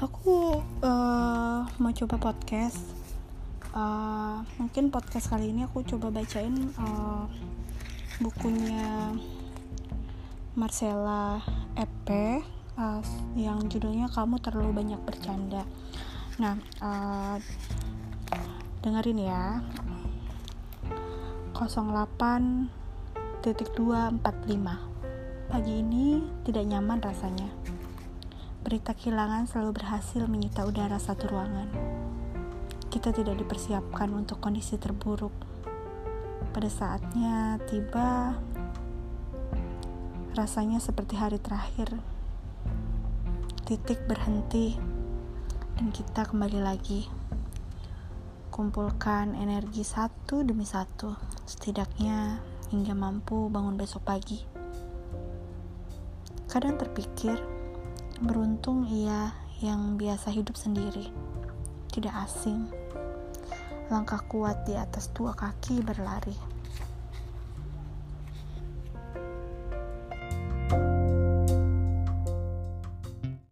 aku uh, mau coba podcast. Uh, mungkin podcast kali ini aku coba bacain uh, bukunya Marcella Epe uh, yang judulnya kamu terlalu banyak bercanda. Nah uh, dengerin ya. 08.245 pagi ini tidak nyaman rasanya Berita kehilangan selalu berhasil menyita udara satu ruangan. Kita tidak dipersiapkan untuk kondisi terburuk. Pada saatnya tiba, rasanya seperti hari terakhir. Titik berhenti, dan kita kembali lagi. Kumpulkan energi satu demi satu, setidaknya hingga mampu bangun besok pagi. Kadang terpikir, Beruntung ia yang biasa hidup sendiri, tidak asing. Langkah kuat di atas dua kaki berlari.